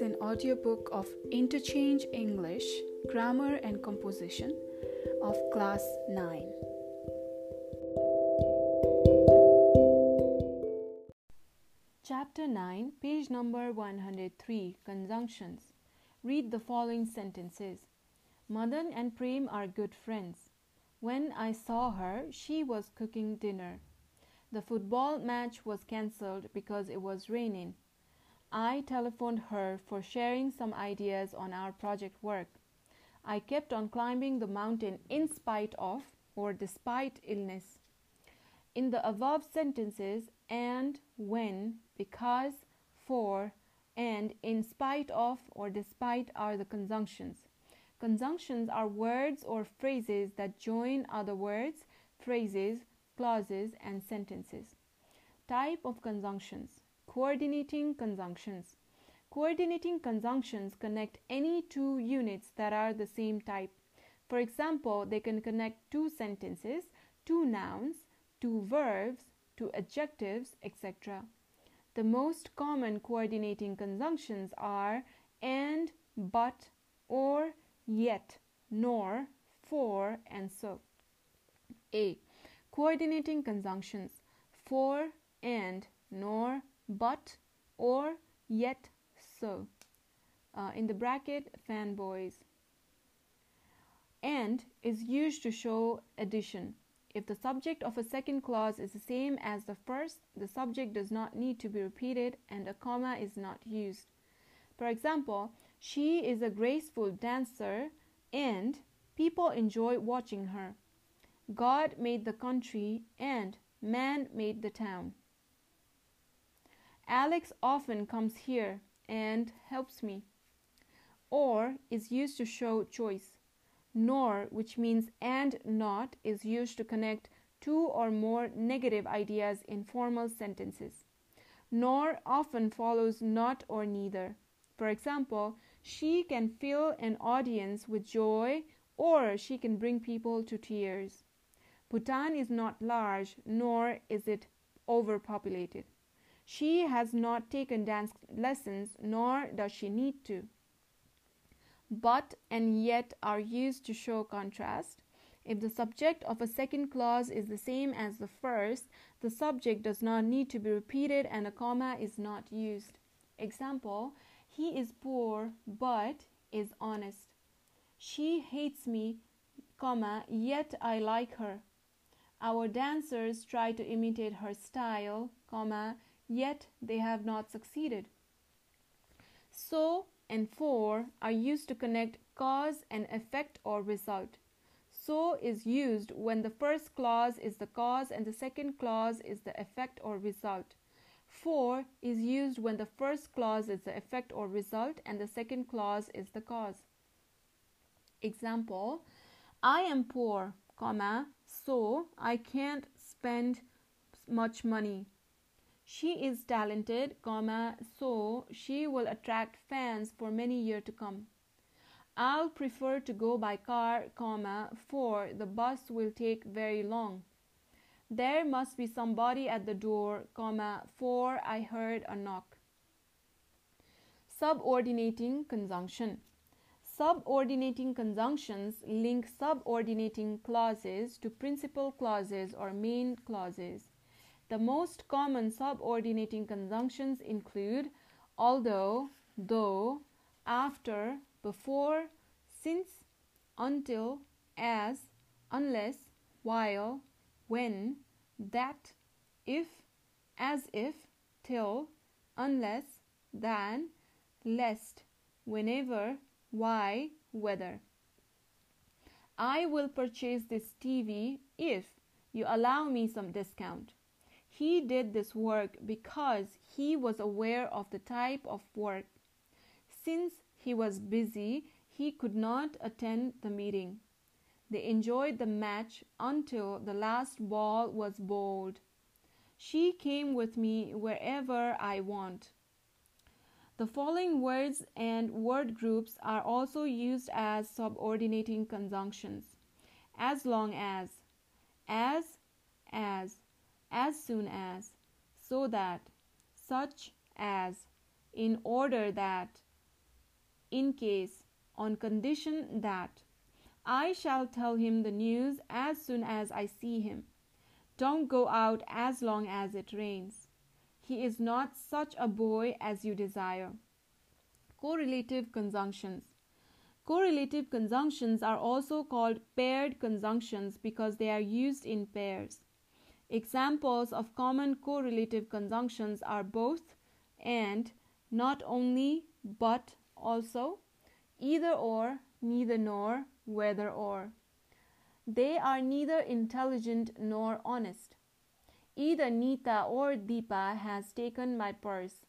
an audiobook of Interchange English, Grammar and Composition of Class 9. Chapter 9, page number 103 Conjunctions. Read the following sentences Madan and Prem are good friends. When I saw her, she was cooking dinner. The football match was cancelled because it was raining. I telephoned her for sharing some ideas on our project work. I kept on climbing the mountain in spite of or despite illness. In the above sentences, and, when, because, for, and, in spite of, or despite are the conjunctions. Conjunctions are words or phrases that join other words, phrases, clauses, and sentences. Type of conjunctions Coordinating conjunctions. Coordinating conjunctions connect any two units that are the same type. For example, they can connect two sentences, two nouns, two verbs, two adjectives, etc. The most common coordinating conjunctions are and, but, or, yet, nor, for, and so. A. Coordinating conjunctions for, and, nor, but, or, yet, so. Uh, in the bracket, fanboys. And is used to show addition. If the subject of a second clause is the same as the first, the subject does not need to be repeated and a comma is not used. For example, she is a graceful dancer and people enjoy watching her. God made the country and man made the town. Alex often comes here and helps me. Or is used to show choice. Nor, which means and not, is used to connect two or more negative ideas in formal sentences. Nor often follows not or neither. For example, she can fill an audience with joy or she can bring people to tears. Bhutan is not large, nor is it overpopulated. She has not taken dance lessons, nor does she need to. But and yet are used to show contrast. If the subject of a second clause is the same as the first, the subject does not need to be repeated and a comma is not used. Example He is poor but is honest. She hates me, comma, yet I like her. Our dancers try to imitate her style, comma, yet they have not succeeded. So and for are used to connect cause and effect or result. So is used when the first clause is the cause and the second clause is the effect or result. For is used when the first clause is the effect or result and the second clause is the cause. Example I am poor, comma, so I can't spend much money. She is talented, comma, so she will attract fans for many years to come. I'll prefer to go by car, comma, for the bus will take very long. There must be somebody at the door, comma, for I heard a knock. Subordinating conjunction. Subordinating conjunctions link subordinating clauses to principal clauses or main clauses. The most common subordinating conjunctions include although, though, after, before, since, until, as, unless, while, when, that, if, as if, till, unless, than, lest, whenever, why, whether. I will purchase this TV if you allow me some discount. He did this work because he was aware of the type of work. Since he was busy, he could not attend the meeting. They enjoyed the match until the last ball was bowled. She came with me wherever I want. The following words and word groups are also used as subordinating conjunctions as long as, as, as, as soon as, so that, such as, in order that, in case, on condition that. I shall tell him the news as soon as I see him. Don't go out as long as it rains. He is not such a boy as you desire. Correlative conjunctions. Correlative conjunctions are also called paired conjunctions because they are used in pairs. Examples of common correlative conjunctions are both and, not only, but also, either or, neither nor, whether or. They are neither intelligent nor honest. Either Nita or Deepa has taken my purse.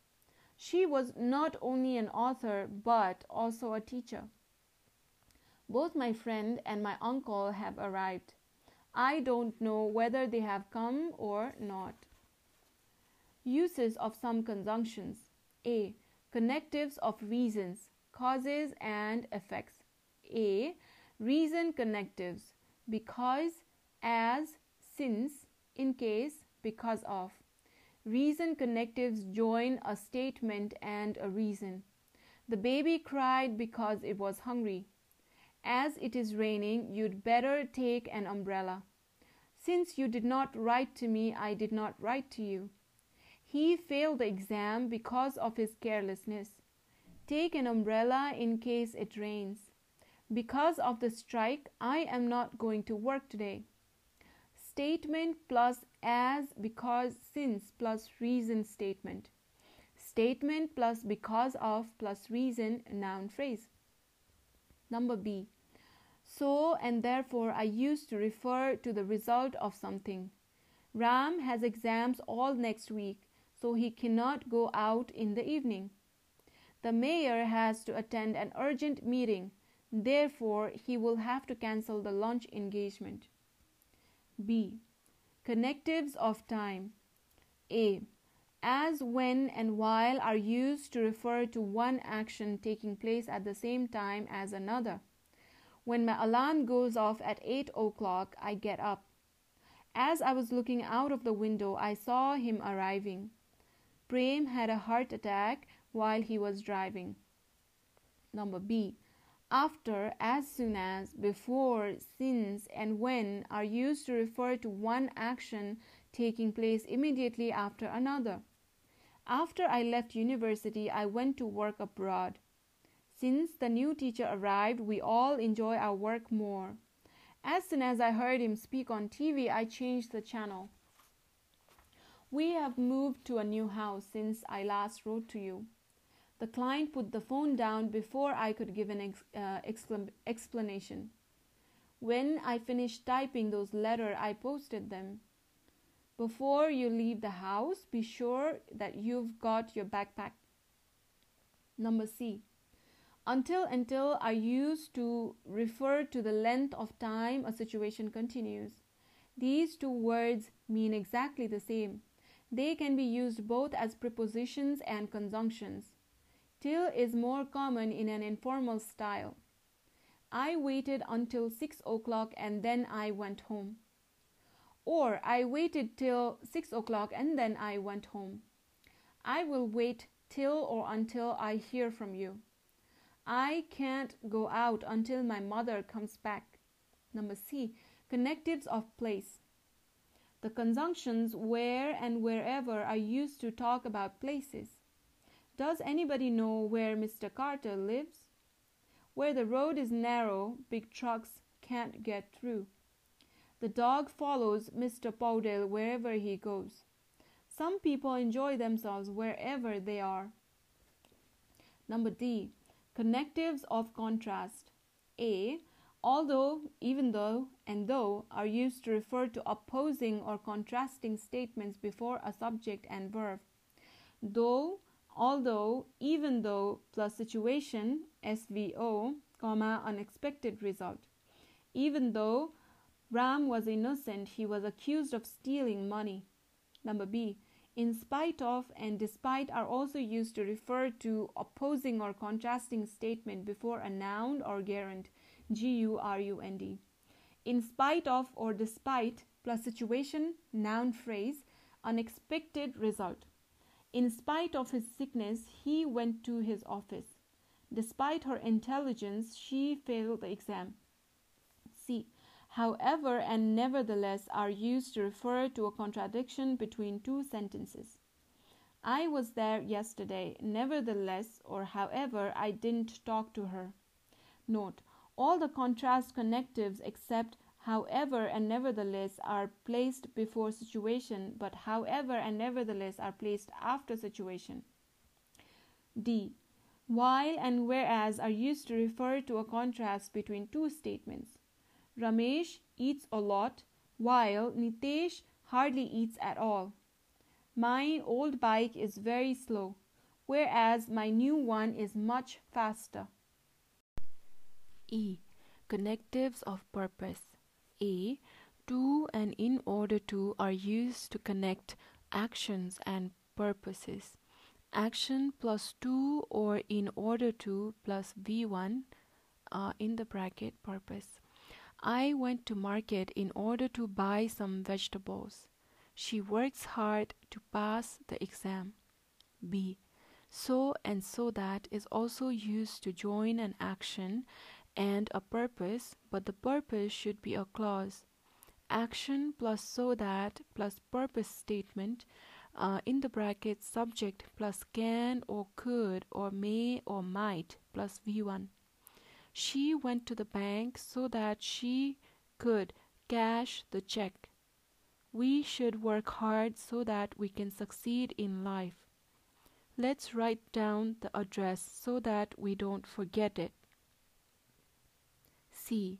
She was not only an author but also a teacher. Both my friend and my uncle have arrived. I don't know whether they have come or not. Uses of some conjunctions A. Connectives of reasons, causes, and effects. A. Reason connectives because, as, since, in case, because of. Reason connectives join a statement and a reason. The baby cried because it was hungry. As it is raining, you'd better take an umbrella. Since you did not write to me, I did not write to you. He failed the exam because of his carelessness. Take an umbrella in case it rains. Because of the strike, I am not going to work today. Statement plus as, because, since plus reason statement. Statement plus because of plus reason noun phrase. Number B. So and therefore I used to refer to the result of something. Ram has exams all next week, so he cannot go out in the evening. The mayor has to attend an urgent meeting, therefore, he will have to cancel the lunch engagement. B. Connectives of time. A. As, when, and while are used to refer to one action taking place at the same time as another. When my alarm goes off at 8 o'clock, I get up. As I was looking out of the window, I saw him arriving. Prem had a heart attack while he was driving. Number B. After, as soon as, before, since, and when are used to refer to one action taking place immediately after another. After I left university, I went to work abroad. Since the new teacher arrived, we all enjoy our work more. As soon as I heard him speak on TV, I changed the channel. We have moved to a new house since I last wrote to you. The client put the phone down before I could give an ex- uh, explanation. When I finished typing those letters, I posted them. Before you leave the house, be sure that you've got your backpack. Number C. Until until are used to refer to the length of time a situation continues. These two words mean exactly the same. They can be used both as prepositions and conjunctions. Till is more common in an informal style. I waited until six o'clock and then I went home. Or I waited till six o'clock and then I went home. I will wait till or until I hear from you. I can't go out until my mother comes back. Number C. Connectives of place. The conjunctions where and wherever are used to talk about places. Does anybody know where Mr. Carter lives? Where the road is narrow, big trucks can't get through. The dog follows Mr. Powdell wherever he goes. Some people enjoy themselves wherever they are. Number D. Connectives of contrast. A. Although, even though, and though are used to refer to opposing or contrasting statements before a subject and verb. Though, although, even though, plus situation, SVO, comma, unexpected result. Even though Ram was innocent, he was accused of stealing money. Number B. In spite of and despite are also used to refer to opposing or contrasting statement before a noun or gerund. G U R U N D. In spite of or despite plus situation, noun phrase, unexpected result. In spite of his sickness, he went to his office. Despite her intelligence, she failed the exam. However and nevertheless are used to refer to a contradiction between two sentences. I was there yesterday. Nevertheless, or however, I didn't talk to her. Note all the contrast connectives except however and nevertheless are placed before situation, but however and nevertheless are placed after situation. D. While and whereas are used to refer to a contrast between two statements. Ramesh eats a lot, while Nitesh hardly eats at all. My old bike is very slow, whereas my new one is much faster. E. Connectives of purpose. A. To and in order to are used to connect actions and purposes. Action plus to or in order to plus V1 uh, in the bracket purpose. I went to market in order to buy some vegetables. She works hard to pass the exam. B. So and so that is also used to join an action and a purpose, but the purpose should be a clause. Action plus so that plus purpose statement uh, in the bracket subject plus can or could or may or might plus V1. She went to the bank so that she could cash the check. We should work hard so that we can succeed in life. Let's write down the address so that we don't forget it. C.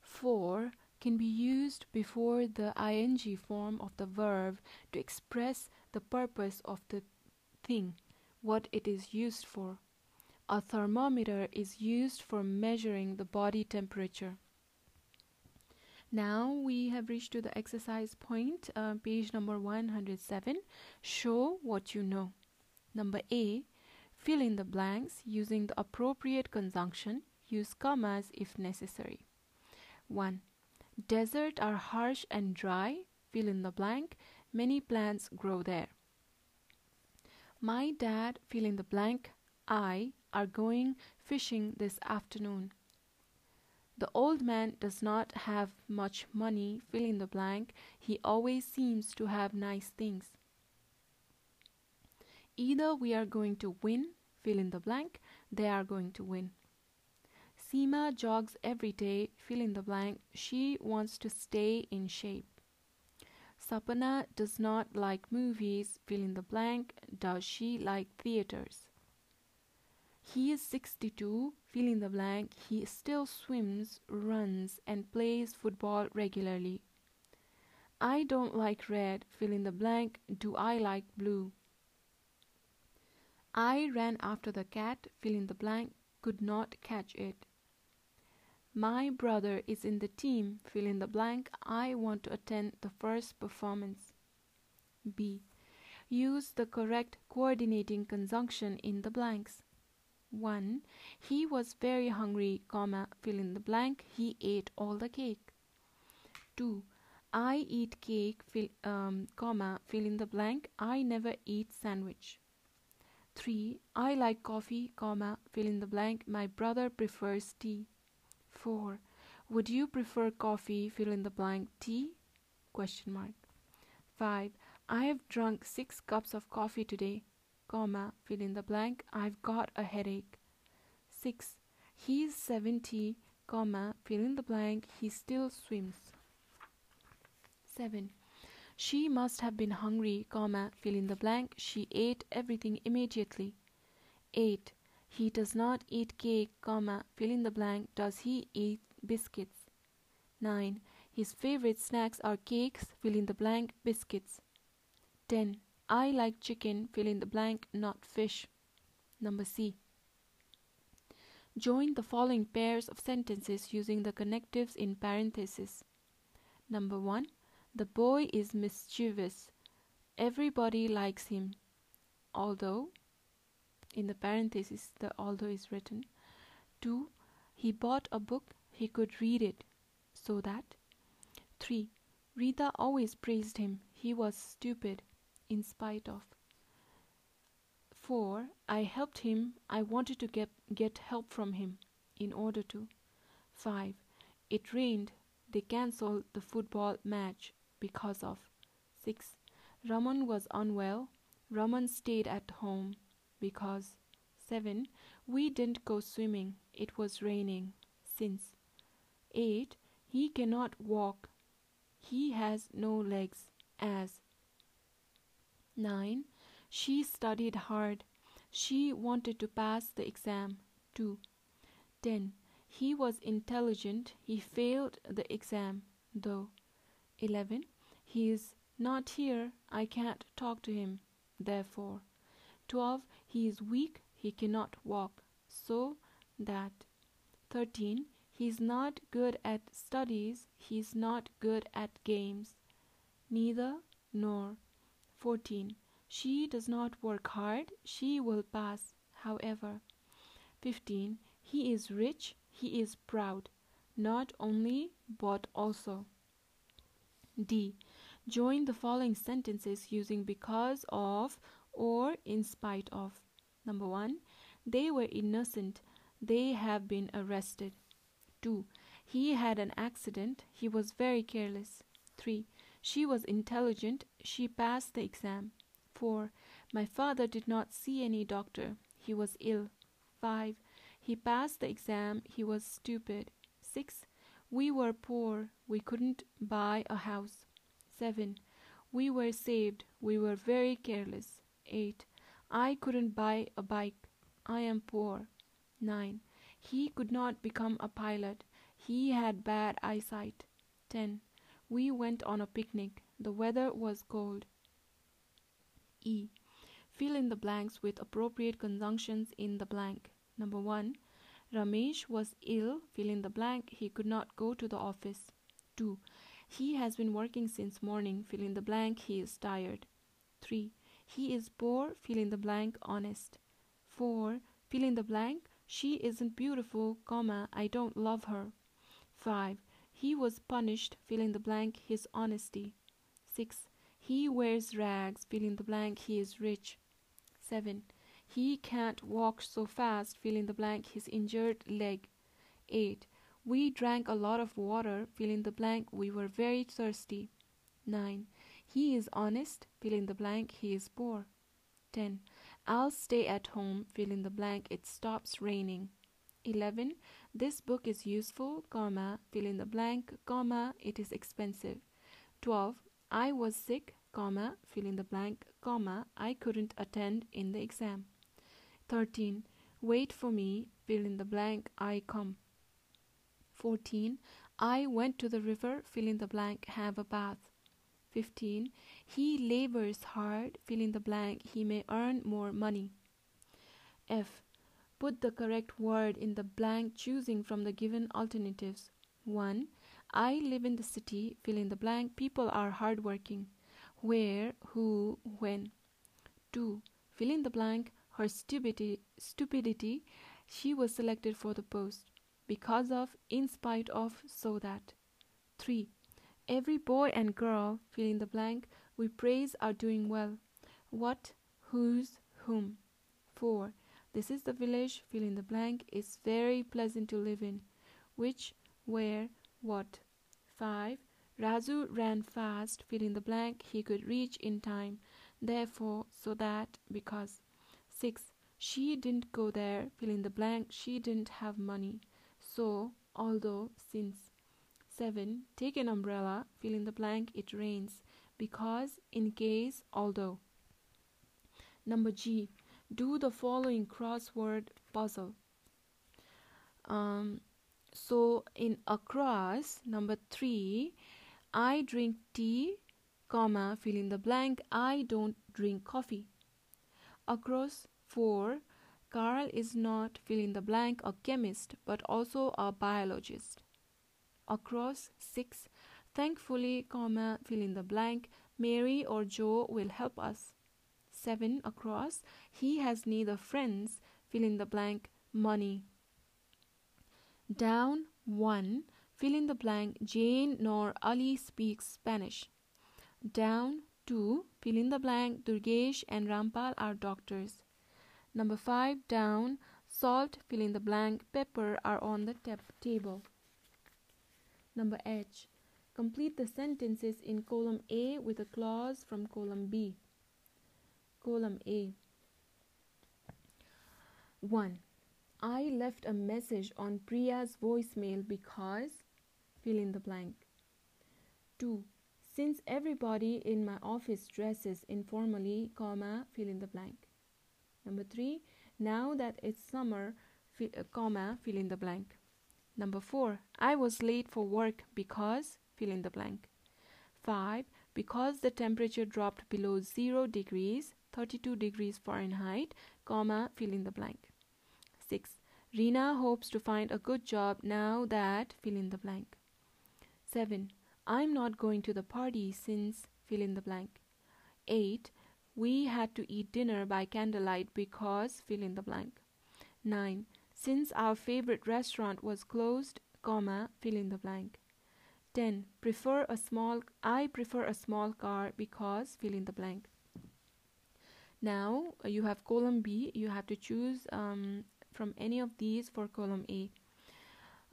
For can be used before the ing form of the verb to express the purpose of the thing, what it is used for. A thermometer is used for measuring the body temperature. Now we have reached to the exercise point, uh, page number 107. Show what you know. Number A, fill in the blanks using the appropriate conjunction. Use commas if necessary. 1. Desert are harsh and dry. Fill in the blank. Many plants grow there. My dad, fill in the blank, I are going fishing this afternoon. The old man does not have much money, fill in the blank. He always seems to have nice things. Either we are going to win, fill in the blank, they are going to win. Seema jogs every day, fill in the blank, she wants to stay in shape. Sapana does not like movies, fill in the blank, does she like theaters? He is 62, fill in the blank. He still swims, runs, and plays football regularly. I don't like red, fill in the blank. Do I like blue? I ran after the cat, fill in the blank. Could not catch it. My brother is in the team, fill in the blank. I want to attend the first performance. B. Use the correct coordinating conjunction in the blanks. 1. He was very hungry, comma, fill in the blank. He ate all the cake. 2. I eat cake, fill, um, comma, fill in the blank. I never eat sandwich. 3. I like coffee, comma, fill in the blank. My brother prefers tea. 4. Would you prefer coffee, fill in the blank, tea? Question mark. 5. I have drunk 6 cups of coffee today comma, fill in the blank, I've got a headache. 6. He's 70, comma, fill in the blank, he still swims. 7. She must have been hungry, comma, fill in the blank, she ate everything immediately. 8. He does not eat cake, comma, fill in the blank, does he eat biscuits? 9. His favorite snacks are cakes, fill in the blank, biscuits. 10. I like chicken, fill in the blank, not fish. Number C. Join the following pairs of sentences using the connectives in parentheses. Number 1. The boy is mischievous. Everybody likes him. Although, in the parentheses, the although is written. 2. He bought a book, he could read it. So that. 3. Rita always praised him. He was stupid in spite of. 4. I helped him. I wanted to get, get help from him in order to. 5. It rained. They cancelled the football match because of. 6. Raman was unwell. Raman stayed at home because. 7. We didn't go swimming. It was raining. Since. 8. He cannot walk. He has no legs. As. 9. She studied hard. She wanted to pass the exam. 2. 10. He was intelligent. He failed the exam, though. 11. He is not here. I can't talk to him. Therefore. 12. He is weak. He cannot walk. So that. 13. He is not good at studies. He is not good at games. Neither nor. 14. She does not work hard. She will pass, however. 15. He is rich. He is proud. Not only, but also. D. Join the following sentences using because of or in spite of. Number 1. They were innocent. They have been arrested. 2. He had an accident. He was very careless. 3. She was intelligent. She passed the exam. 4. My father did not see any doctor. He was ill. 5. He passed the exam. He was stupid. 6. We were poor. We couldn't buy a house. 7. We were saved. We were very careless. 8. I couldn't buy a bike. I am poor. 9. He could not become a pilot. He had bad eyesight. 10. We went on a picnic. The weather was cold. E. Fill in the blanks with appropriate conjunctions in the blank. Number 1. Ramesh was ill. Fill in the blank. He could not go to the office. 2. He has been working since morning. Fill in the blank. He is tired. 3. He is poor. Fill in the blank. Honest. 4. Fill in the blank. She isn't beautiful, comma, I don't love her. 5. He was punished, fill in the blank, his honesty. 6. He wears rags, fill in the blank, he is rich. 7. He can't walk so fast, fill in the blank, his injured leg. 8. We drank a lot of water, fill in the blank, we were very thirsty. 9. He is honest, fill in the blank, he is poor. 10. I'll stay at home, fill in the blank, it stops raining. 11. This book is useful, comma, fill in the blank, comma, it is expensive. 12. I was sick, comma, fill in the blank, comma, I couldn't attend in the exam. 13. Wait for me, fill in the blank, I come. 14. I went to the river, fill in the blank, have a bath. 15. He labors hard, fill in the blank, he may earn more money. F. Put the correct word in the blank choosing from the given alternatives. 1. I live in the city, fill in the blank, people are hardworking. Where, who, when. 2. Fill in the blank, her stupidity, stupidity, she was selected for the post. Because of, in spite of, so that. 3. Every boy and girl, fill in the blank, we praise are doing well. What, whose, whom. 4. This is the village, fill in the blank, is very pleasant to live in. Which, where, what. 5. Razu ran fast, fill in the blank, he could reach in time. Therefore, so that, because. 6. She didn't go there, fill in the blank, she didn't have money. So, although, since. 7. Take an umbrella, fill in the blank, it rains. Because, in case, although. Number G. Do the following crossword puzzle. Um, so, in across, number 3, I drink tea, comma, fill in the blank, I don't drink coffee. Across 4, Carl is not, fill in the blank, a chemist, but also a biologist across 6. Thankfully, comma, fill in the blank, Mary or Joe will help us. 7 across, he has neither friends, fill in the blank, money. Down 1, fill in the blank, Jane nor Ali speaks Spanish. Down 2, fill in the blank, Durgesh and Rampal are doctors. Number 5 down, salt, fill in the blank, pepper are on the table. Number H. Complete the sentences in column A with a clause from column B. Column A. 1. I left a message on Priya's voicemail because fill in the blank. 2. Since everybody in my office dresses informally, comma, fill in the blank. Number 3. Now that it's summer, fi- uh, comma, fill in the blank. Number 4. I was late for work because fill in the blank. 5. Because the temperature dropped below 0 degrees, 32 degrees Fahrenheit, comma, fill in the blank. 6. Rina hopes to find a good job now that fill in the blank. 7. I'm not going to the party since fill in the blank. 8. We had to eat dinner by candlelight because fill in the blank. 9. Since our favorite restaurant was closed, comma, fill in the blank. 10. Prefer a small I prefer a small car because fill in the blank. Now uh, you have column B. You have to choose um, from any of these for column A.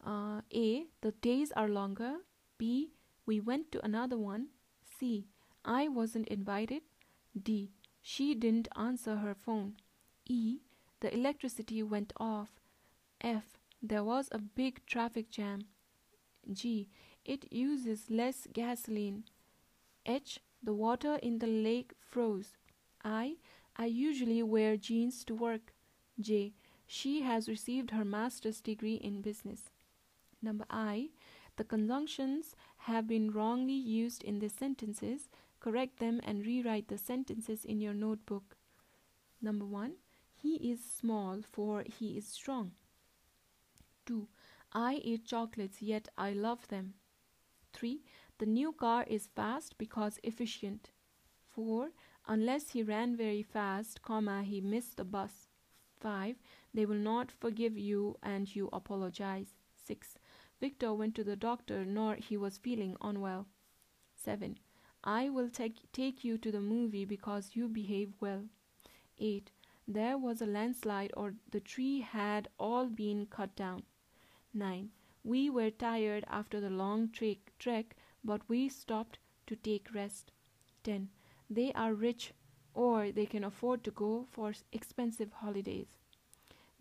Uh, A. The days are longer. B. We went to another one. C. I wasn't invited. D. She didn't answer her phone. E. The electricity went off. F. There was a big traffic jam. G. It uses less gasoline. H. The water in the lake froze. I. I usually wear jeans to work. J. She has received her master's degree in business. Number I. The conjunctions have been wrongly used in these sentences. Correct them and rewrite the sentences in your notebook. Number 1. He is small for he is strong. 2. I eat chocolates yet I love them. 3. The new car is fast because efficient. 4. Unless he ran very fast, comma, he missed the bus. 5. They will not forgive you and you apologize. 6. Victor went to the doctor, nor he was feeling unwell. 7. I will take, take you to the movie because you behave well. 8. There was a landslide or the tree had all been cut down. 9. We were tired after the long trek, trek but we stopped to take rest. 10. They are rich or they can afford to go for expensive holidays.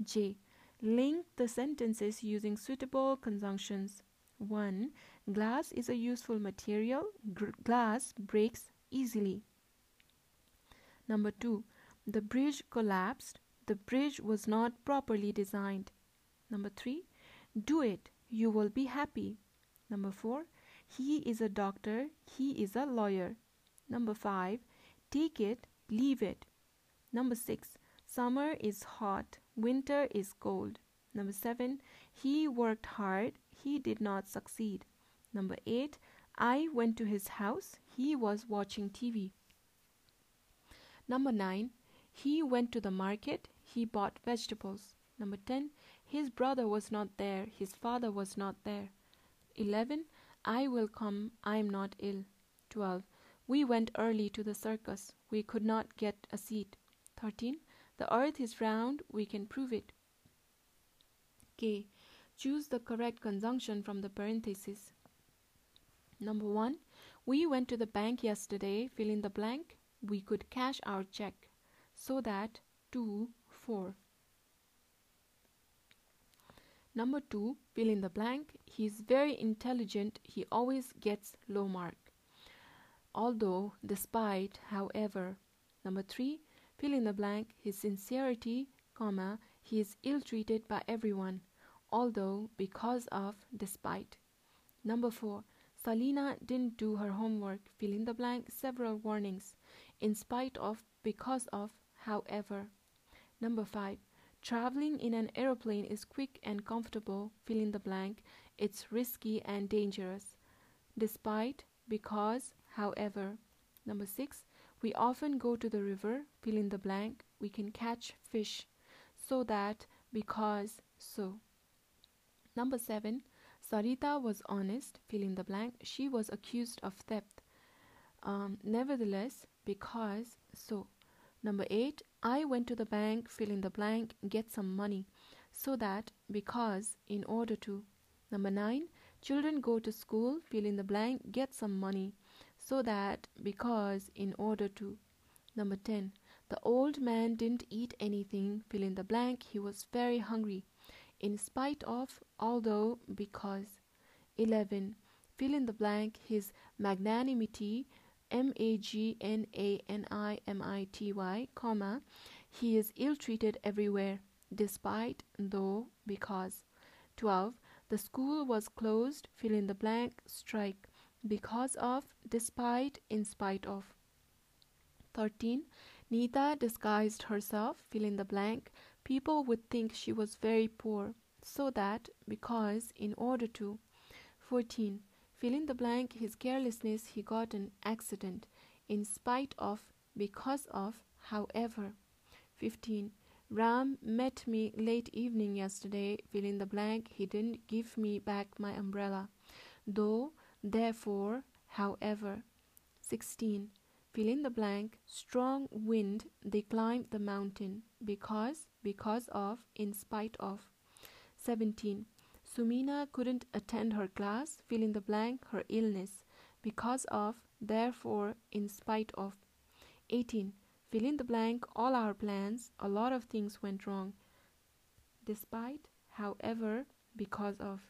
J. Link the sentences using suitable conjunctions. 1. Glass is a useful material. G- glass breaks easily. Number 2. The bridge collapsed. The bridge was not properly designed. Number 3. Do it. You will be happy. Number 4. He is a doctor. He is a lawyer. Number 5. Take it. Leave it. Number 6. Summer is hot. Winter is cold. Number 7. He worked hard. He did not succeed. Number 8. I went to his house. He was watching TV. Number 9. He went to the market. He bought vegetables. Number 10. His brother was not there. His father was not there. 11. I will come. I am not ill. 12. We went early to the circus. We could not get a seat. 13. The earth is round. We can prove it. K. Choose the correct conjunction from the parentheses. Number 1. We went to the bank yesterday. Fill in the blank. We could cash our check. So that 2, 4. Number 2. Fill in the blank. He is very intelligent. He always gets low mark. Although, despite, however. Number 3. Fill in the blank. His sincerity, comma, he is ill treated by everyone, although, because of, despite. Number 4. Salina didn't do her homework. Fill in the blank. Several warnings. In spite of, because of, however. Number 5. Traveling in an aeroplane is quick and comfortable. Fill in the blank. It's risky and dangerous. Despite, because, however. Number 6. We often go to the river. Fill in the blank. We can catch fish. So that, because, so. Number 7. Sarita was honest. Fill in the blank. She was accused of theft. Um, nevertheless, because, so. Number 8. I went to the bank, fill in the blank, get some money. So that, because, in order to. Number 9. Children go to school, fill in the blank, get some money. So that, because, in order to. Number 10. The old man didn't eat anything, fill in the blank, he was very hungry. In spite of, although, because. 11. Fill in the blank, his magnanimity M A G N A N I M I T Y, comma, he is ill treated everywhere, despite, though, because. 12. The school was closed, fill in the blank, strike, because of, despite, in spite of. 13. Nita disguised herself, fill in the blank. People would think she was very poor, so that, because, in order to. 14. Fill in the blank, his carelessness, he got an accident. In spite of, because of, however. 15. Ram met me late evening yesterday. Fill in the blank, he didn't give me back my umbrella. Though, therefore, however. 16. Fill in the blank, strong wind, they climbed the mountain. Because, because of, in spite of. 17. Sumina couldn't attend her class, fill in the blank, her illness, because of, therefore, in spite of. 18. Fill in the blank, all our plans, a lot of things went wrong. Despite, however, because of.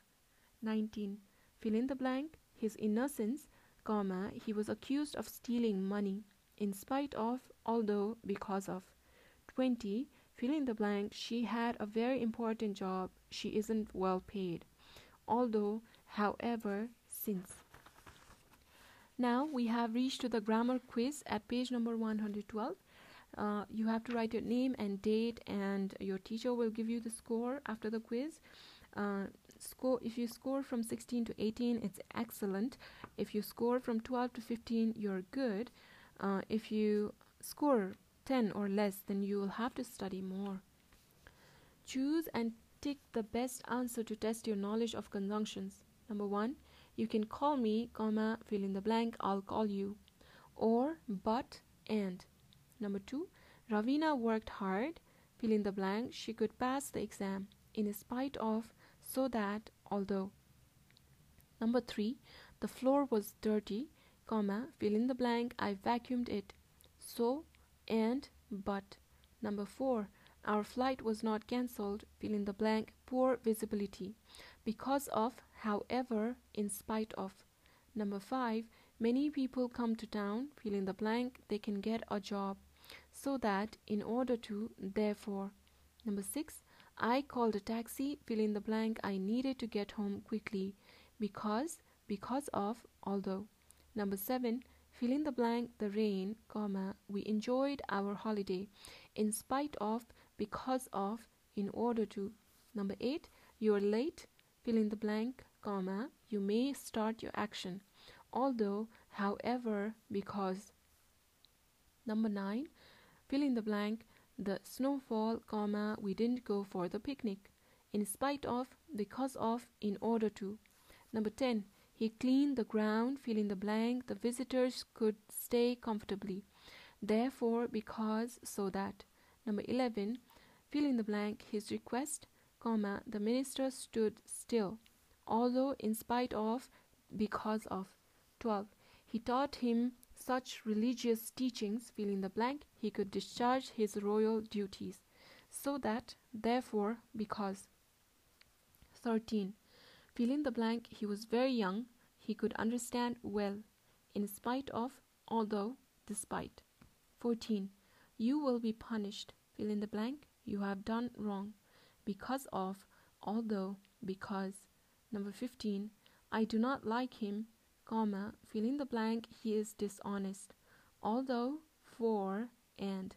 19. Fill in the blank, his innocence, comma, he was accused of stealing money, in spite of, although, because of. 20. Fill in the blank, she had a very important job, she isn't well paid. Although, however, since. Now we have reached to the grammar quiz at page number 112. Uh, you have to write your name and date and your teacher will give you the score after the quiz. Uh, score if you score from 16 to 18 it's excellent. If you score from 12 to 15 you're good. Uh, if you score 10 or less then you will have to study more. Choose and tick the best answer to test your knowledge of conjunctions. Number 1 you can call me comma fill in the blank i'll call you. Or but and. Number 2 ravina worked hard fill in the blank she could pass the exam. In spite of so that although number 3 the floor was dirty comma fill in the blank i vacuumed it. So and but. Number 4 our flight was not cancelled fill in the blank poor visibility. Because of however in spite of. Number 5 many people come to town fill in the blank they can get a job. So that in order to therefore. Number 6 I called a taxi, fill in the blank, I needed to get home quickly because, because of, although. Number 7, fill in the blank, the rain, comma, we enjoyed our holiday in spite of, because of, in order to. Number 8, you are late, fill in the blank, comma, you may start your action, although, however, because. Number 9, fill in the blank, the snowfall, comma, we didn't go for the picnic. In spite of, because of, in order to. Number 10. He cleaned the ground, fill in the blank, the visitors could stay comfortably. Therefore, because, so that. Number 11. Fill in the blank, his request, comma, the minister stood still, although in spite of, because of. 12. He taught him such religious teachings, fill in the blank, he could discharge his royal duties. So that, therefore, because. 13. Fill in the blank, he was very young, he could understand well, in spite of, although, despite. 14. You will be punished, fill in the blank, you have done wrong, because of, although, because. Number 15. I do not like him, comma, fill in the blank, he is dishonest. Although, 4 and.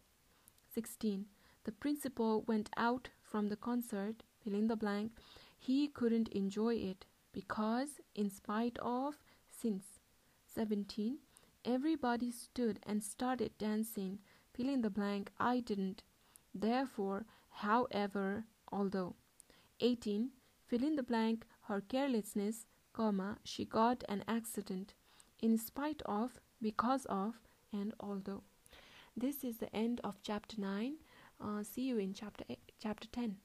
16. The principal went out from the concert, fill in the blank, he couldn't enjoy it because, in spite of, since. 17. Everybody stood and started dancing, fill in the blank, I didn't. Therefore, however, although. 18. Fill in the blank, her carelessness comma, she got an accident in spite of, because of, and although. This is the end of chapter 9. Uh, see you in chapter, eight, chapter 10.